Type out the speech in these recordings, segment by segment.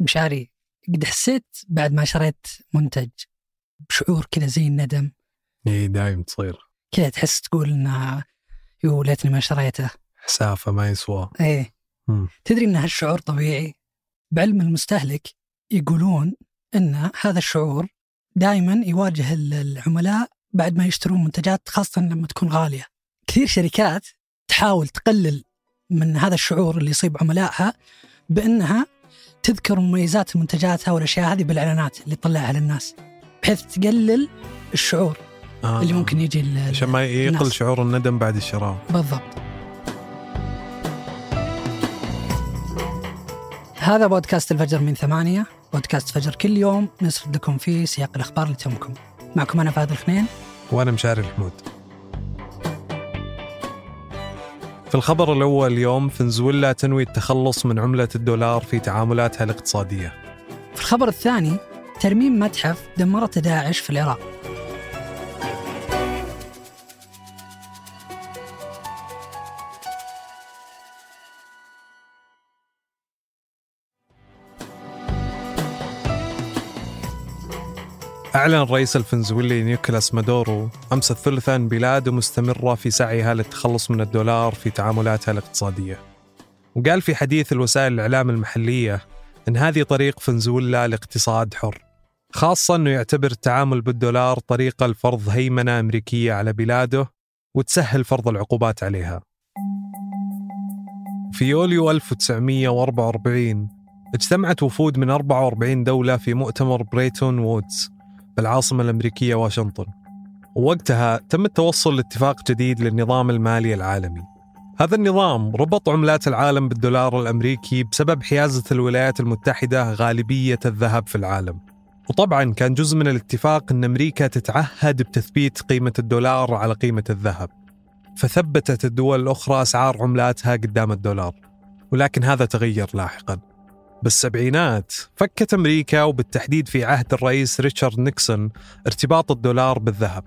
مشاري قد حسيت بعد ما شريت منتج بشعور كذا زي الندم. إي دايم تصير. كذا تحس تقول انها يو ليتني ما شريته. حسافة ما يسوى. إيه مم. تدري إن هالشعور طبيعي؟ بعلم المستهلك يقولون إن هذا الشعور دائما يواجه ال- العملاء بعد ما يشترون منتجات خاصة لما تكون غالية. كثير شركات تحاول تقلل من هذا الشعور اللي يصيب عملائها بأنها تذكر مميزات منتجاتها والأشياء هذه بالإعلانات اللي تطلعها للناس بحيث تقلل الشعور آه. اللي ممكن يجي عشان ما يقل الناس. شعور الندم بعد الشراء. بالضبط. هذا بودكاست الفجر من ثمانية بودكاست فجر كل يوم نسرد لكم فيه سياق الأخبار اللي تهمكم. معكم أنا فهد الخنين. وأنا مشاري الحمود. في الخبر الأول اليوم فنزويلا تنوي التخلص من عملة الدولار في تعاملاتها الاقتصادية. في الخبر الثاني ترميم متحف دمرته داعش في العراق. أعلن الرئيس الفنزويلي نيكولاس مادورو أمس الثلاثاء أن بلاده مستمرة في سعيها للتخلص من الدولار في تعاملاتها الاقتصادية. وقال في حديث الوسائل الإعلام المحلية أن هذه طريق فنزويلا لاقتصاد حر خاصة أنه يعتبر التعامل بالدولار طريقة لفرض هيمنة أمريكية على بلاده وتسهل فرض العقوبات عليها. في يوليو 1944 اجتمعت وفود من 44 دولة في مؤتمر بريتون وودز. بالعاصمة الأمريكية واشنطن. ووقتها تم التوصل لاتفاق جديد للنظام المالي العالمي. هذا النظام ربط عملات العالم بالدولار الأمريكي بسبب حيازة الولايات المتحدة غالبية الذهب في العالم. وطبعا كان جزء من الاتفاق أن أمريكا تتعهد بتثبيت قيمة الدولار على قيمة الذهب. فثبتت الدول الأخرى أسعار عملاتها قدام الدولار. ولكن هذا تغير لاحقاً. بالسبعينات فكت أمريكا وبالتحديد في عهد الرئيس ريتشارد نيكسون ارتباط الدولار بالذهب.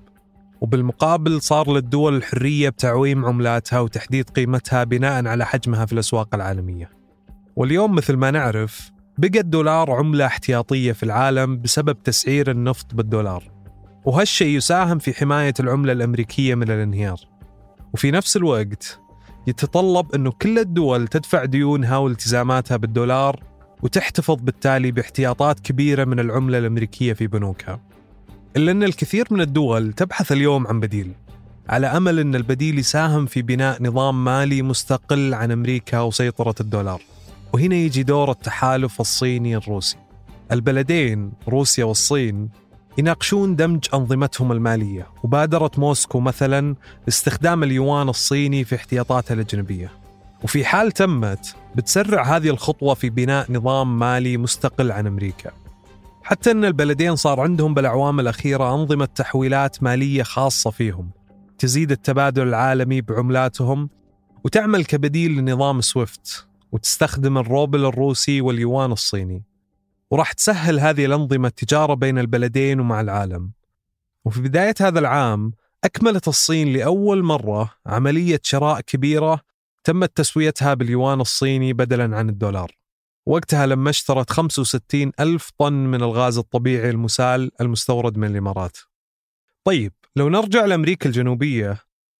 وبالمقابل صار للدول الحرية بتعويم عملاتها وتحديد قيمتها بناء على حجمها في الأسواق العالمية. واليوم مثل ما نعرف بقى الدولار عملة احتياطية في العالم بسبب تسعير النفط بالدولار. وهالشيء يساهم في حماية العملة الأمريكية من الانهيار. وفي نفس الوقت يتطلب أنه كل الدول تدفع ديونها والتزاماتها بالدولار وتحتفظ بالتالي باحتياطات كبيرة من العملة الأمريكية في بنوكها. إلا أن الكثير من الدول تبحث اليوم عن بديل على أمل أن البديل يساهم في بناء نظام مالي مستقل عن أمريكا وسيطرة الدولار. وهنا يجي دور التحالف الصيني الروسي. البلدين روسيا والصين يناقشون دمج أنظمتهم المالية. وبادرت موسكو مثلا باستخدام اليوان الصيني في احتياطاتها الأجنبية. وفي حال تمت بتسرع هذه الخطوة في بناء نظام مالي مستقل عن أمريكا. حتى أن البلدين صار عندهم بالأعوام الأخيرة أنظمة تحويلات مالية خاصة فيهم تزيد التبادل العالمي بعملاتهم وتعمل كبديل لنظام سويفت وتستخدم الروبل الروسي واليوان الصيني. وراح تسهل هذه الأنظمة التجارة بين البلدين ومع العالم. وفي بداية هذا العام أكملت الصين لأول مرة عملية شراء كبيرة تمت تسويتها باليوان الصيني بدلا عن الدولار. وقتها لما اشترت 65 ألف طن من الغاز الطبيعي المسال المستورد من الإمارات. طيب لو نرجع لأمريكا الجنوبية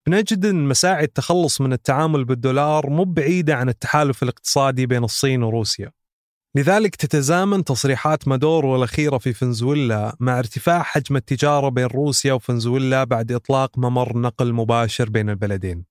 بنجد أن مساعي التخلص من التعامل بالدولار مو بعيدة عن التحالف الاقتصادي بين الصين وروسيا. لذلك تتزامن تصريحات مادورو الأخيرة في فنزويلا مع ارتفاع حجم التجارة بين روسيا وفنزويلا بعد إطلاق ممر نقل مباشر بين البلدين.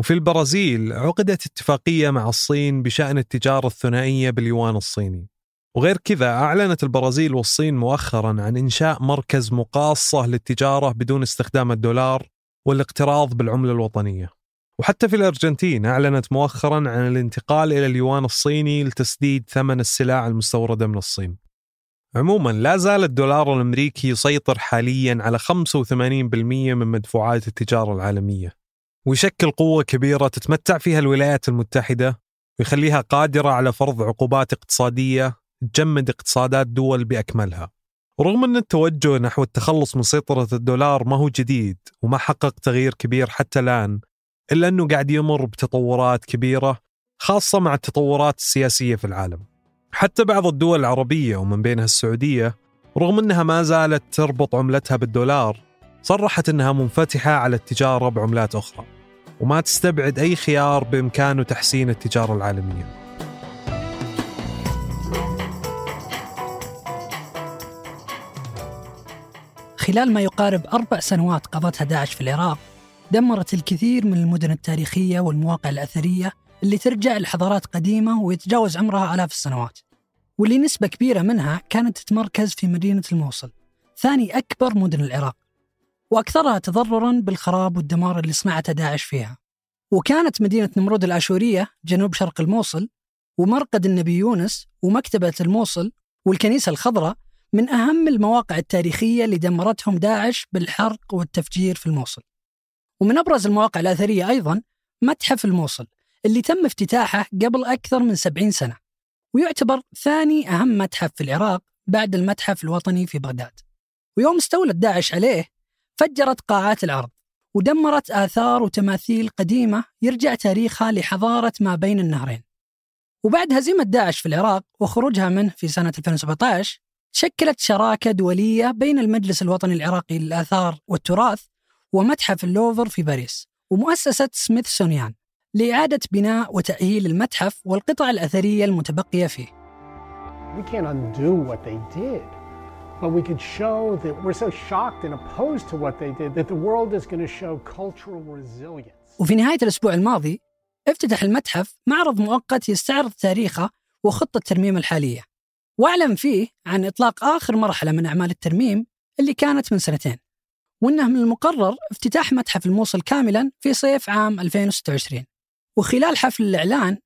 وفي البرازيل عقدت اتفاقية مع الصين بشأن التجارة الثنائية باليوان الصيني. وغير كذا أعلنت البرازيل والصين مؤخرا عن إنشاء مركز مقاصة للتجارة بدون استخدام الدولار والاقتراض بالعملة الوطنية. وحتى في الأرجنتين أعلنت مؤخرا عن الانتقال إلى اليوان الصيني لتسديد ثمن السلع المستوردة من الصين. عموما لا زال الدولار الأمريكي يسيطر حاليا على 85% من مدفوعات التجارة العالمية. ويشكل قوة كبيرة تتمتع فيها الولايات المتحدة ويخليها قادرة على فرض عقوبات اقتصادية تجمد اقتصادات دول بأكملها. ورغم أن التوجه نحو التخلص من سيطرة الدولار ما هو جديد وما حقق تغيير كبير حتى الآن إلا أنه قاعد يمر بتطورات كبيرة خاصة مع التطورات السياسية في العالم. حتى بعض الدول العربية ومن بينها السعودية رغم أنها ما زالت تربط عملتها بالدولار صرحت أنها منفتحة على التجارة بعملات أخرى وما تستبعد أي خيار بإمكانه تحسين التجارة العالمية خلال ما يقارب أربع سنوات قضتها داعش في العراق دمرت الكثير من المدن التاريخية والمواقع الأثرية اللي ترجع لحضارات قديمة ويتجاوز عمرها آلاف السنوات. واللي نسبة كبيرة منها كانت تتمركز في مدينة الموصل ثاني أكبر مدن العراق. وأكثرها تضررا بالخراب والدمار اللي صنعته داعش فيها. وكانت مدينة نمرود الآشورية جنوب شرق الموصل ومرقد النبي يونس ومكتبة الموصل والكنيسة الخضراء من أهم المواقع التاريخية اللي دمرتهم داعش بالحرق والتفجير في الموصل. ومن أبرز المواقع الأثرية أيضا متحف الموصل اللي تم افتتاحه قبل أكثر من سبعين سنة ويعتبر ثاني أهم متحف في العراق بعد المتحف الوطني في بغداد. ويوم استولت داعش عليه فجرت قاعات العرض ودمرت آثار وتماثيل قديمة يرجع تاريخها لحضارة ما بين النهرين وبعد هزيمة داعش في العراق وخروجها منه في سنة 2017 شكلت شراكة دولية بين المجلس الوطني العراقي للآثار والتراث ومتحف اللوفر في باريس ومؤسسة سميثسونيان لإعادة بناء وتأهيل المتحف والقطع الأثرية المتبقية فيه. We can't undo what they did, but we could show that we're so shocked and opposed to what they did that the world is going to show cultural resilience. وفي نهاية الأسبوع الماضي افتتح المتحف معرض مؤقت يستعرض تاريخه وخطة الترميم الحالية. وأعلن فيه عن إطلاق آخر مرحلة من أعمال الترميم اللي كانت من سنتين. وأنه من المقرر افتتاح متحف الموصل كاملا في صيف عام 2026 وخلال حفل الإعلان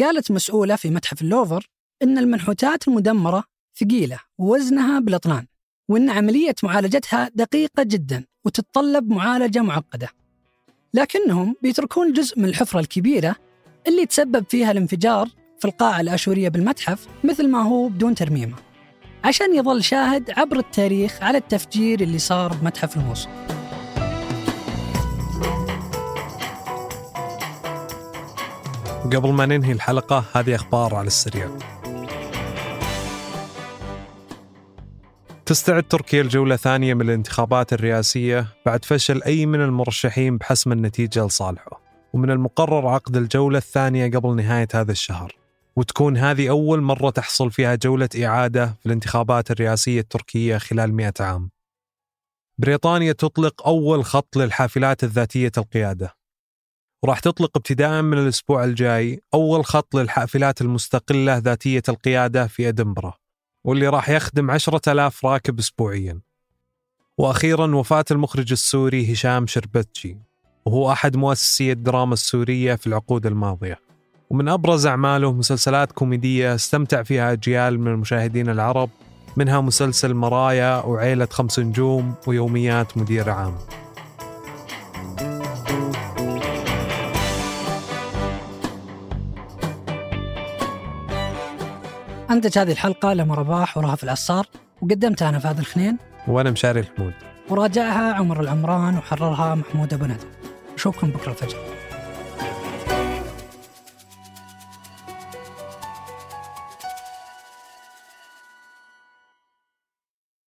قالت مسؤولة في متحف اللوفر أن المنحوتات المدمرة ثقيلة ووزنها بالأطنان وأن عملية معالجتها دقيقة جدا وتتطلب معالجة معقدة. لكنهم بيتركون جزء من الحفرة الكبيرة اللي تسبب فيها الانفجار في القاعة الآشورية بالمتحف مثل ما هو بدون ترميمة عشان يظل شاهد عبر التاريخ على التفجير اللي صار بمتحف الموصل. قبل ما ننهي الحلقة هذه أخبار على السريع. تستعد تركيا الجولة ثانية من الانتخابات الرئاسية بعد فشل أي من المرشحين بحسم النتيجة لصالحه ومن المقرر عقد الجولة الثانية قبل نهاية هذا الشهر. وتكون هذه أول مرة تحصل فيها جولة إعادة في الانتخابات الرئاسية التركية خلال مئة عام. بريطانيا تطلق أول خط للحافلات الذاتية القيادة. وراح تطلق ابتداء من الأسبوع الجاي أول خط للحافلات المستقلة ذاتية القيادة في أدنبرا. واللي راح يخدم عشرة ألاف راكب أسبوعيا. وأخيرا وفاة المخرج السوري هشام شربتشي وهو أحد مؤسسي الدراما السورية في العقود الماضية. ومن أبرز أعماله مسلسلات كوميدية استمتع فيها أجيال من المشاهدين العرب منها مسلسل مرايا وعيلة خمس نجوم ويوميات مدير عام. أنتج هذه الحلقة لما رباح ورهف العصار وقدمتها أنا فهد الخنين. وأنا مشاري الحمود. وراجعها عمر العمران وحررها محمود أبو ندى. نشوفكم بكرة الفجر.